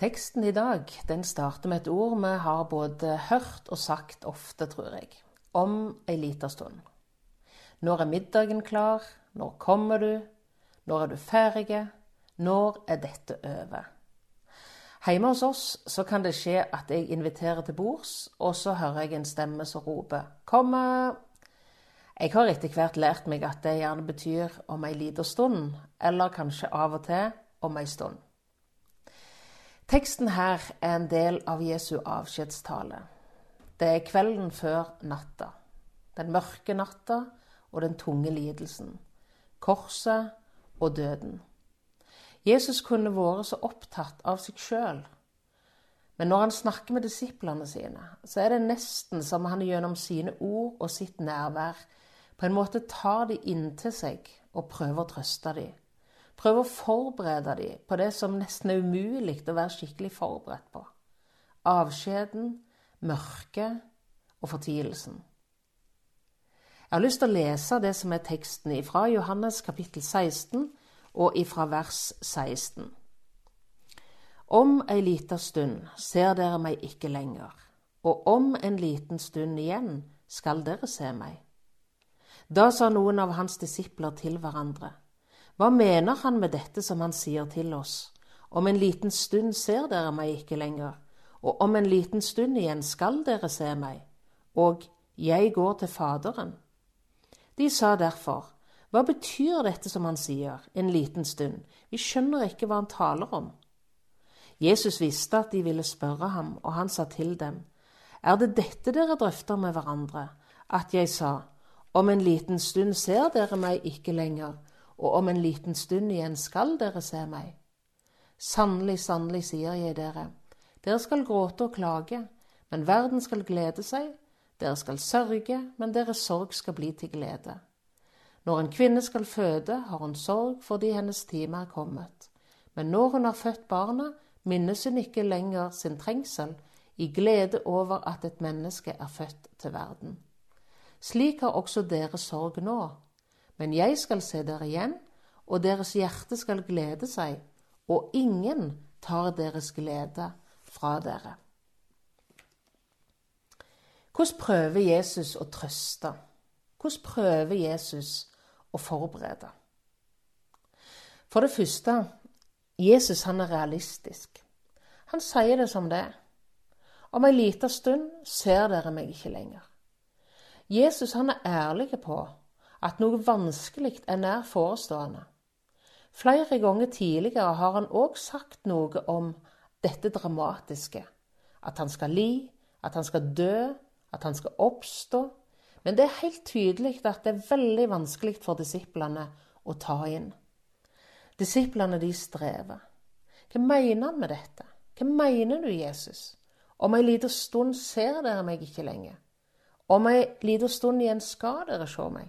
Teksten i dag den starter med et ord vi har både hørt og sagt ofte, tror jeg. Om ei lita stund. Når er middagen klar? Når kommer du? Når er du ferdig? Når er dette over? Hjemme hos oss så kan det skje at jeg inviterer til bords, og så hører jeg en stemme som roper 'Komme!' Jeg har etter hvert lært meg at det gjerne betyr om ei lita stund, eller kanskje av og til om ei stund. Teksten her er en del av Jesu avskjedstale. Det er kvelden før natta. Den mørke natta og den tunge lidelsen. Korset og døden. Jesus kunne vært så opptatt av seg sjøl. Men når han snakker med disiplene sine, så er det nesten som han gjennom sine ord og sitt nærvær på en måte tar de inntil seg og prøver å trøste dem. Prøve å forberede dem på det som nesten er umulig å være skikkelig forberedt på. Avskjeden, mørket og fortvilelsen. Jeg har lyst til å lese det som er teksten fra Johannes kapittel 16 og ifra vers 16. Om ei lita stund ser dere meg ikke lenger, og om en liten stund igjen skal dere se meg. Da sa noen av hans disipler til hverandre. Hva mener han med dette som han sier til oss? Om en liten stund ser dere meg ikke lenger, og om en liten stund igjen skal dere se meg, og jeg går til Faderen. De sa derfor, hva betyr dette som han sier, en liten stund, vi skjønner ikke hva han taler om. Jesus visste at de ville spørre ham, og han sa til dem, er det dette dere drøfter med hverandre, at jeg sa, om en liten stund ser dere meg ikke lenger, og om en liten stund igjen skal dere se meg. Sannelig, sannelig, sier jeg dere, dere skal gråte og klage, men verden skal glede seg, dere skal sørge, men deres sorg skal bli til glede. Når en kvinne skal føde, har hun sorg fordi hennes time er kommet. Men når hun har født barnet, minnes hun ikke lenger sin trengsel, i glede over at et menneske er født til verden. Slik har også dere sorg nå, men jeg skal se dere igjen, og deres hjerte skal glede seg, og ingen tar deres glede fra dere. Hvordan prøver Jesus å trøste? Hvordan prøver Jesus å forberede? For det første, Jesus han er realistisk. Han sier det som det er. Om ei lita stund ser dere meg ikke lenger. Jesus han er ærlig på at noe vanskelig er nær forestående. Flere ganger tidligere har han òg sagt noe om dette dramatiske. At han skal li, at han skal dø, at han skal oppstå. Men det er helt tydelig at det er veldig vanskelig for disiplene å ta inn. Disiplene de strever. Hva mener han med dette? Hva mener du, Jesus? Om ei lita stund ser dere meg ikke lenger. Om ei lita stund igjen skal dere se meg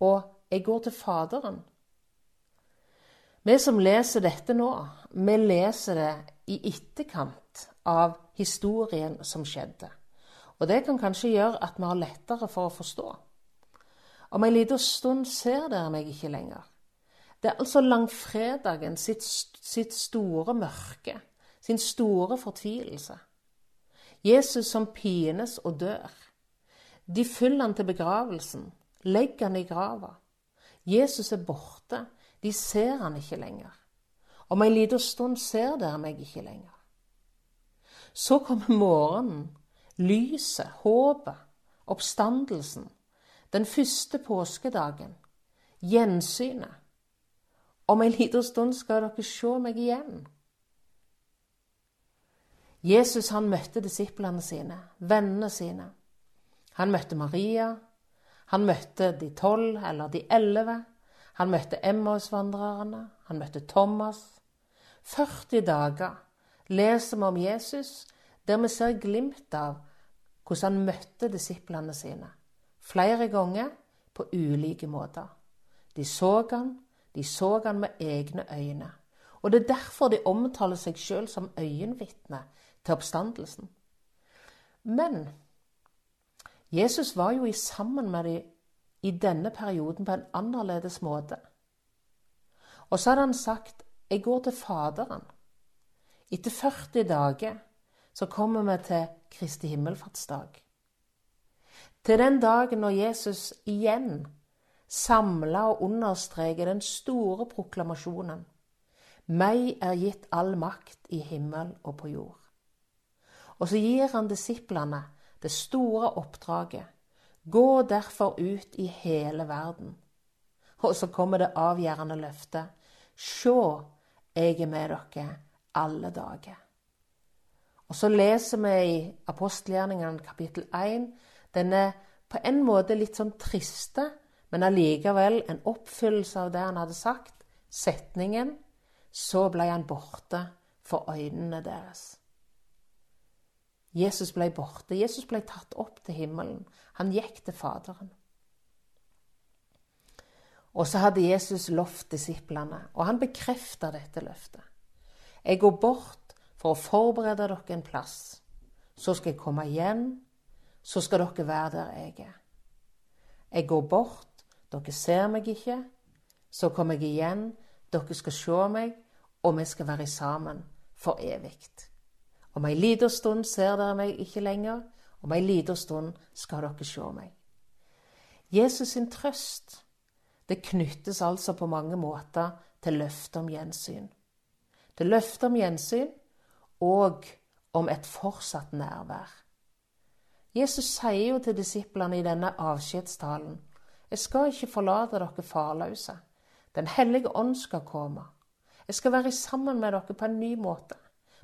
og jeg går til Faderen. Vi som leser dette nå, vi leser det i etterkant av historien som skjedde. Og det kan kanskje gjøre at vi har lettere for å forstå. Om ei lita stund ser dere meg ikke lenger. Det er altså langfredagen sitt, sitt store mørke, sin store fortvilelse. Jesus som pines og dør. De følger han til begravelsen. Legg han i grava. Jesus er borte. De ser han ikke lenger. Om ei lita stund ser dere meg ikke lenger. Så kommer morgenen, lyset, håpet, oppstandelsen, den første påskedagen, gjensynet. Om ei lita stund skal dere se meg igjen. Jesus han møtte disiplene sine, vennene sine. Han møtte Maria, han møtte de tolv eller de elleve. Han møtte Emmausvandrerne. Han møtte Thomas. 40 dager leser vi om Jesus, der vi ser glimt av hvordan han møtte disiplene sine. Flere ganger på ulike måter. De så han, de så han med egne øyne. Og det er derfor de omtaler seg sjøl som øyenvitne til oppstandelsen. Men Jesus var jo sammen med dem i denne perioden på en annerledes måte. Og så hadde han sagt 'Jeg går til Faderen'. Etter 40 dager så kommer vi til Kristi himmelfartsdag. Til den dagen når Jesus igjen samler og understreker den store proklamasjonen meg er gitt all makt i himmel og på jord. Og så gir han disiplene det store oppdraget. Gå derfor ut i hele verden. Og så kommer det avgjørende løftet. Sjå, jeg er med dere alle dager. Og så leser vi i apostelgjerningene kapittel 1 denne på en måte litt sånn triste, men allikevel en oppfyllelse av det han hadde sagt. Setningen så ble han borte for øynene deres. Jesus ble borte. Jesus ble tatt opp til himmelen. Han gikk til Faderen. Og så hadde Jesus lovt disiplene, og han bekrefta dette løftet. Jeg går bort for å forberede dere en plass. Så skal jeg komme igjen, så skal dere være der jeg er. Jeg går bort, dere ser meg ikke. Så kommer jeg igjen, dere skal se meg, og vi skal være sammen for evig. Om ei lita stund ser dere meg ikke lenger, om ei lita stund skal dere se meg. Jesus sin trøst det knyttes altså på mange måter til løftet om gjensyn. Til løftet om gjensyn og om et fortsatt nærvær. Jesus sier jo til disiplene i denne avskjedstalen jeg skal ikke forlate dere farløse. Den hellige ånd skal komme. Jeg skal være sammen med dere på en ny måte,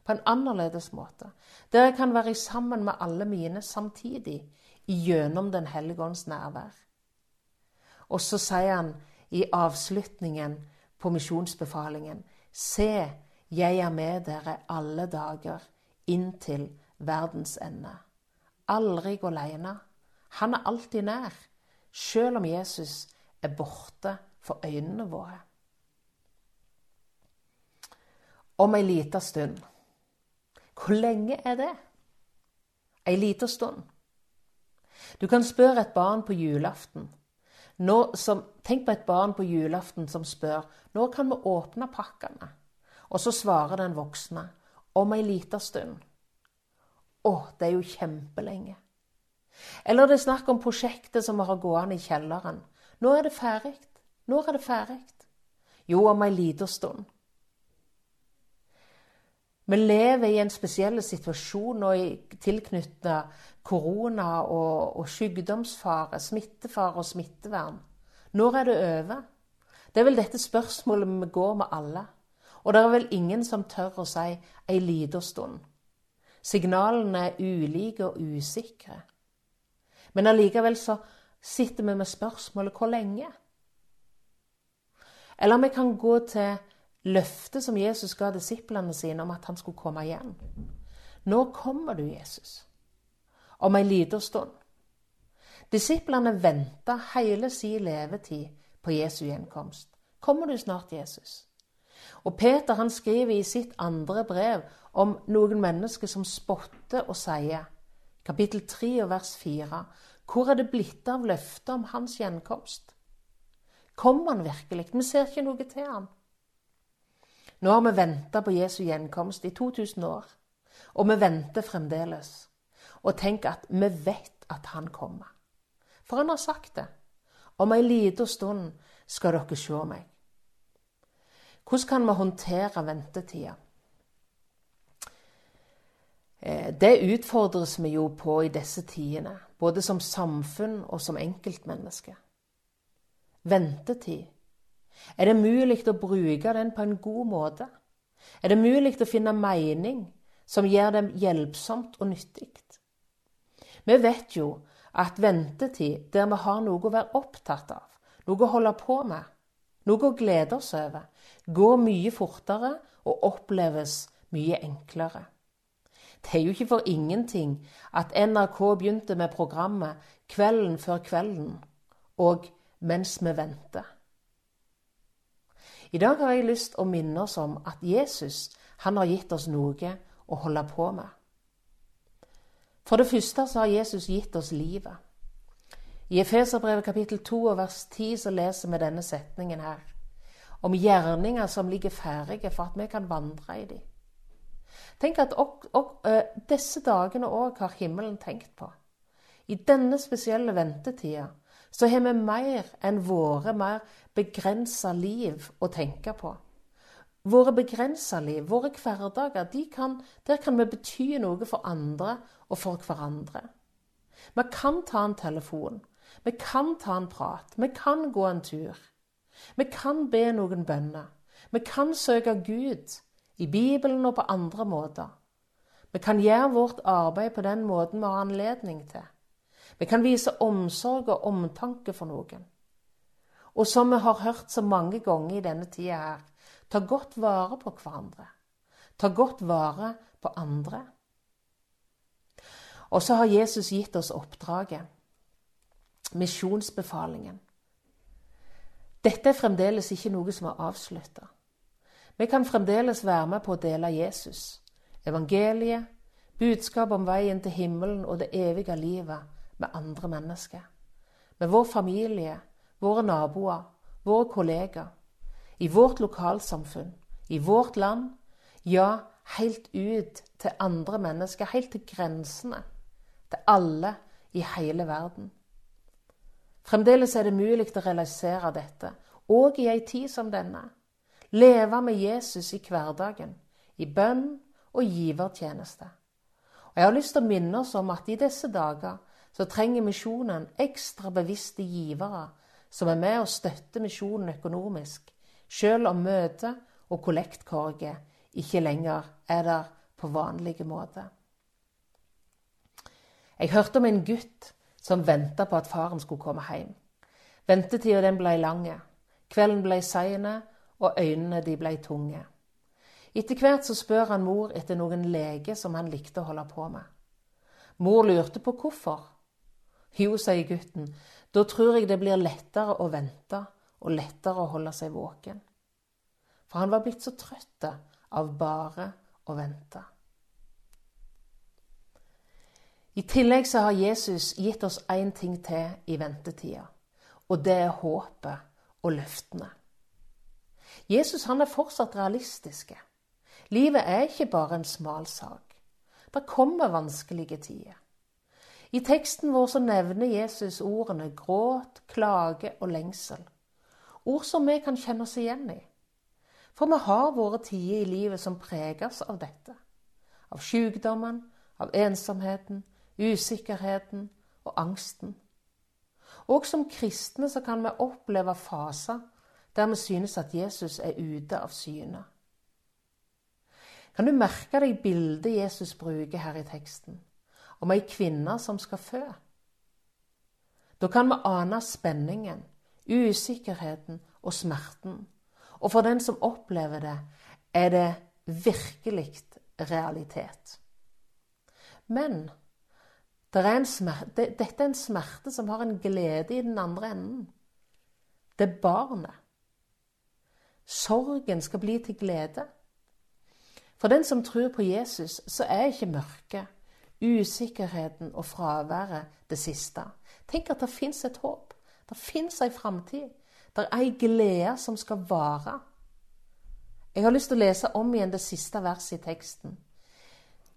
på en annerledes måte, der jeg kan være sammen med alle mine samtidig, gjennom Den hellige ånds nærvær. Og så sier han i avslutningen på misjonsbefalingen Se, jeg er med dere alle dager inntil verdens ende. Aldri gå alene. Han er alltid nær, selv om Jesus er borte for øynene våre om ei lita stund. Hvor lenge er det? Ei lita stund. Du kan spørre et barn på julaften. Som, tenk på et barn på julaften som spør når kan vi åpne pakkene? Og så svarer den voksne om ei lita stund. Å, det er jo kjempelenge. Eller det er snakk om prosjektet som vi har gående i kjelleren. Nå er det ferdig. Når er det ferdig? Jo, om ei lita stund. Vi lever i en spesiell situasjon og tilknyttet korona og, og sykdomsfare, smittefare og smittevern. Når er det over? Det er vel dette spørsmålet vi går med alle. Og det er vel ingen som tør å si ei lita stund. Signalene er ulike og usikre. Men allikevel så sitter vi med spørsmålet hvor lenge? Eller vi kan gå til løftet som Jesus ga disiplene sine om at han skulle komme igjen. Nå kommer du, Jesus. Om ei lita stund. Disiplene venta hele sin levetid på Jesu gjenkomst. Kommer du snart, Jesus? Og Peter han skriver i sitt andre brev om noen mennesker som spotter og sier, kapittel 3 og vers 4, hvor er det blitt av løftet om hans gjenkomst? Kommer han virkelig? Vi ser ikke noe til han. Nå har vi venta på Jesu gjenkomst i 2000 år, og vi venter fremdeles. Og tenk at vi vet at han kommer. For han har sagt det. Om ei lita stund skal dere se meg. Hvordan kan vi håndtere ventetida? Eh, det utfordres vi jo på i disse tidene, både som samfunn og som enkeltmenneske. Ventetid er det mulig å bruke den på en god måte? Er det mulig å finne mening som gjør dem hjelpsomt og nyttig? Vi vet jo at ventetid der vi har noe å være opptatt av, noe å holde på med, noe å glede oss over, går mye fortere og oppleves mye enklere. Det er jo ikke for ingenting at NRK begynte med programmet Kvelden før kvelden og Mens vi venter. I dag har jeg lyst å minne oss om at Jesus han har gitt oss noe å holde på med. For det første så har Jesus gitt oss livet. I Efeserbrevet kapittel 2 og vers 10 så leser vi denne setningen her. Om gjerninger som ligger ferdige for at vi kan vandre i dem. Tenk at og, og, uh, disse dagene òg har himmelen tenkt på. I denne spesielle ventetida så har vi mer enn våre mer begrensa liv å tenke på. Våre begrensa liv, våre hverdager, kan, der kan vi bety noe for andre og for hverandre. Vi kan ta en telefon, vi kan ta en prat, vi kan gå en tur. Vi kan be noen bønner. Vi kan søke Gud i Bibelen og på andre måter. Vi kan gjøre vårt arbeid på den måten vi har anledning til. Vi kan vise omsorg og omtanke for noen. Og som vi har hørt så mange ganger i denne tida her, ta godt vare på hverandre. Ta godt vare på andre. Og så har Jesus gitt oss oppdraget, misjonsbefalingen. Dette er fremdeles ikke noe som er avslutta. Vi kan fremdeles være med på å dele Jesus, evangeliet, budskap om veien til himmelen og det evige livet med andre mennesker. Med vår familie, våre naboer, våre kollegaer. I vårt lokalsamfunn, i vårt land. Ja, helt ut til andre mennesker, helt til grensene. Til alle i hele verden. Fremdeles er det mulig å realisere dette, òg i ei tid som denne. Leve med Jesus i hverdagen, i bønn og givertjeneste. Og Jeg har lyst til å minne oss om at i disse dager så trenger misjonen ekstra bevisste givere som er med og støtter misjonen økonomisk, selv om møte- og kollektkorget ikke lenger er der på vanlige måte. Jeg hørte om en gutt som venta på at faren skulle komme hjem. Ventetida den ble lang. Kvelden ble sein, og øynene de ble tunge. Etter hvert så spør han mor etter noen lege som han likte å holde på med. Mor lurte på hvorfor. Jo, sier gutten, da tror jeg det blir lettere å vente og lettere å holde seg våken. For han var blitt så trøtt av bare å vente. I tillegg så har Jesus gitt oss én ting til i ventetida, og det er håpet og løftene. Jesus han er fortsatt realistiske. Livet er ikke bare en smal sak. Det kommer vanskelige tider. I teksten vår så nevner Jesus ordene gråt, klage og lengsel. Ord som vi kan kjenne oss igjen i. For vi har våre tider i livet som preges av dette. Av sykdommen, av ensomheten, usikkerheten og angsten. Og som kristne så kan vi oppleve faser der vi synes at Jesus er ute av syne. Kan du merke deg bildet Jesus bruker her i teksten, om ei kvinne som skal fø? Da kan vi ane spenningen, usikkerheten og smerten. Og for den som opplever det, er det virkelig realitet. Men er smerte, dette er en smerte som har en glede i den andre enden. Det er barnet. Sorgen skal bli til glede. For den som tror på Jesus, så er ikke mørket, usikkerheten og fraværet det siste. Tenk at det fins et håp. Det fins ei framtid. Det er ei glede som skal vare. Jeg har lyst til å lese om igjen det siste verset i teksten.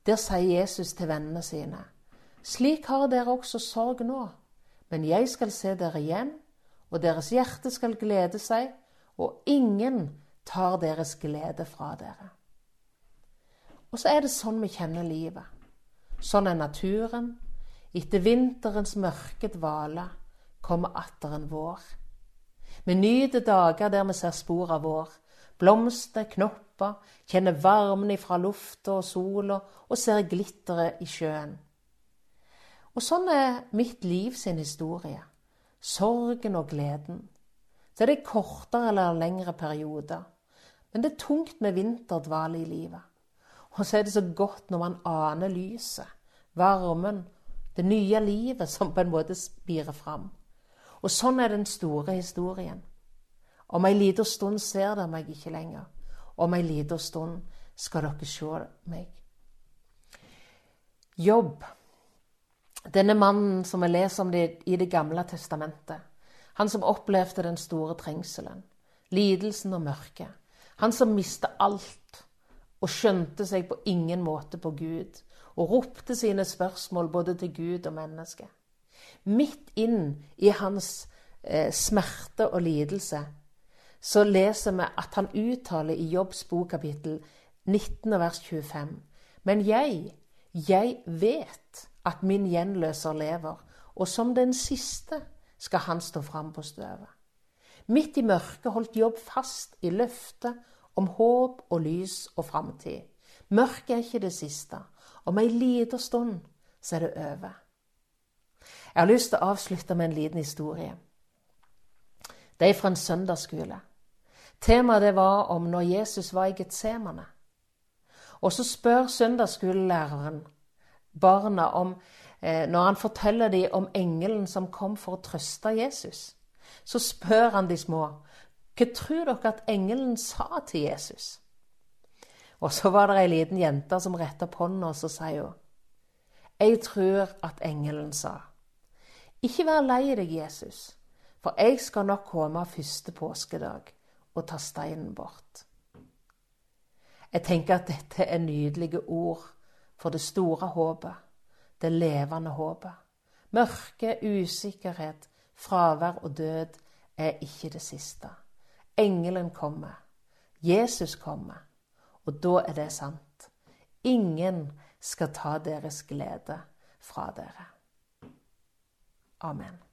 Der sier Jesus til vennene sine.: Slik har dere også sorg nå, men jeg skal se dere igjen, og deres hjerte skal glede seg, og ingen tar deres glede fra dere. Og så er det sånn vi kjenner livet. Sånn er naturen. Etter vinterens mørke dvale kommer atter en vår. Vi nyter dager der vi ser spor av vår. Blomster, knopper, kjenner varmen ifra lufta og sola og ser glitteret i sjøen. Og sånn er mitt liv sin historie. Sorgen og gleden. Så er det kortere eller lengre perioder. Men det er tungt med vinterdvale i livet. Og så er det så godt når man aner lyset, varmen, det nye livet som på en måte spirer fram. Og sånn er den store historien. Om ei lita stund ser dere meg ikke lenger. Om ei lita stund skal dere se meg. Jobb denne mannen som vi leser om det i Det gamle testamentet. Han som opplevde den store trengselen, lidelsen og mørket. Han som mista alt og skjønte seg på ingen måte på Gud, og ropte sine spørsmål både til Gud og mennesket. Midt inn i hans eh, smerte og lidelse så leser vi at han uttaler i Jobbs bokkapittel 19 vers 25. Men jeg, jeg vet at min gjenløser lever, og som den siste skal han stå fram på støvet. Midt i mørket holdt Jobb fast i løftet om håp og lys og framtid. Mørket er ikke det siste. Om ei lita stund så er det over. Jeg har lyst til å avslutte med en liten historie. Det er fra en søndagsskole. Temaet det var om når Jesus var i Getsemane. Og så spør søndagsskolelæreren barna om eh, Når han forteller dem om engelen som kom for å trøste Jesus, så spør han de små hva tror dere at engelen sa til Jesus? Og så var det ei liten jente som retta opp hånda, og så sier hun Jeg tror at engelen sa Ikke vær lei deg, Jesus, for jeg skal nok komme første påskedag og ta steinen bort. Jeg tenker at dette er nydelige ord for det store håpet, det levende håpet. Mørke, usikkerhet, fravær og død er ikke det siste. Engelen kommer. Jesus kommer. Og da er det sant. Ingen skal ta deres glede fra dere. Amen.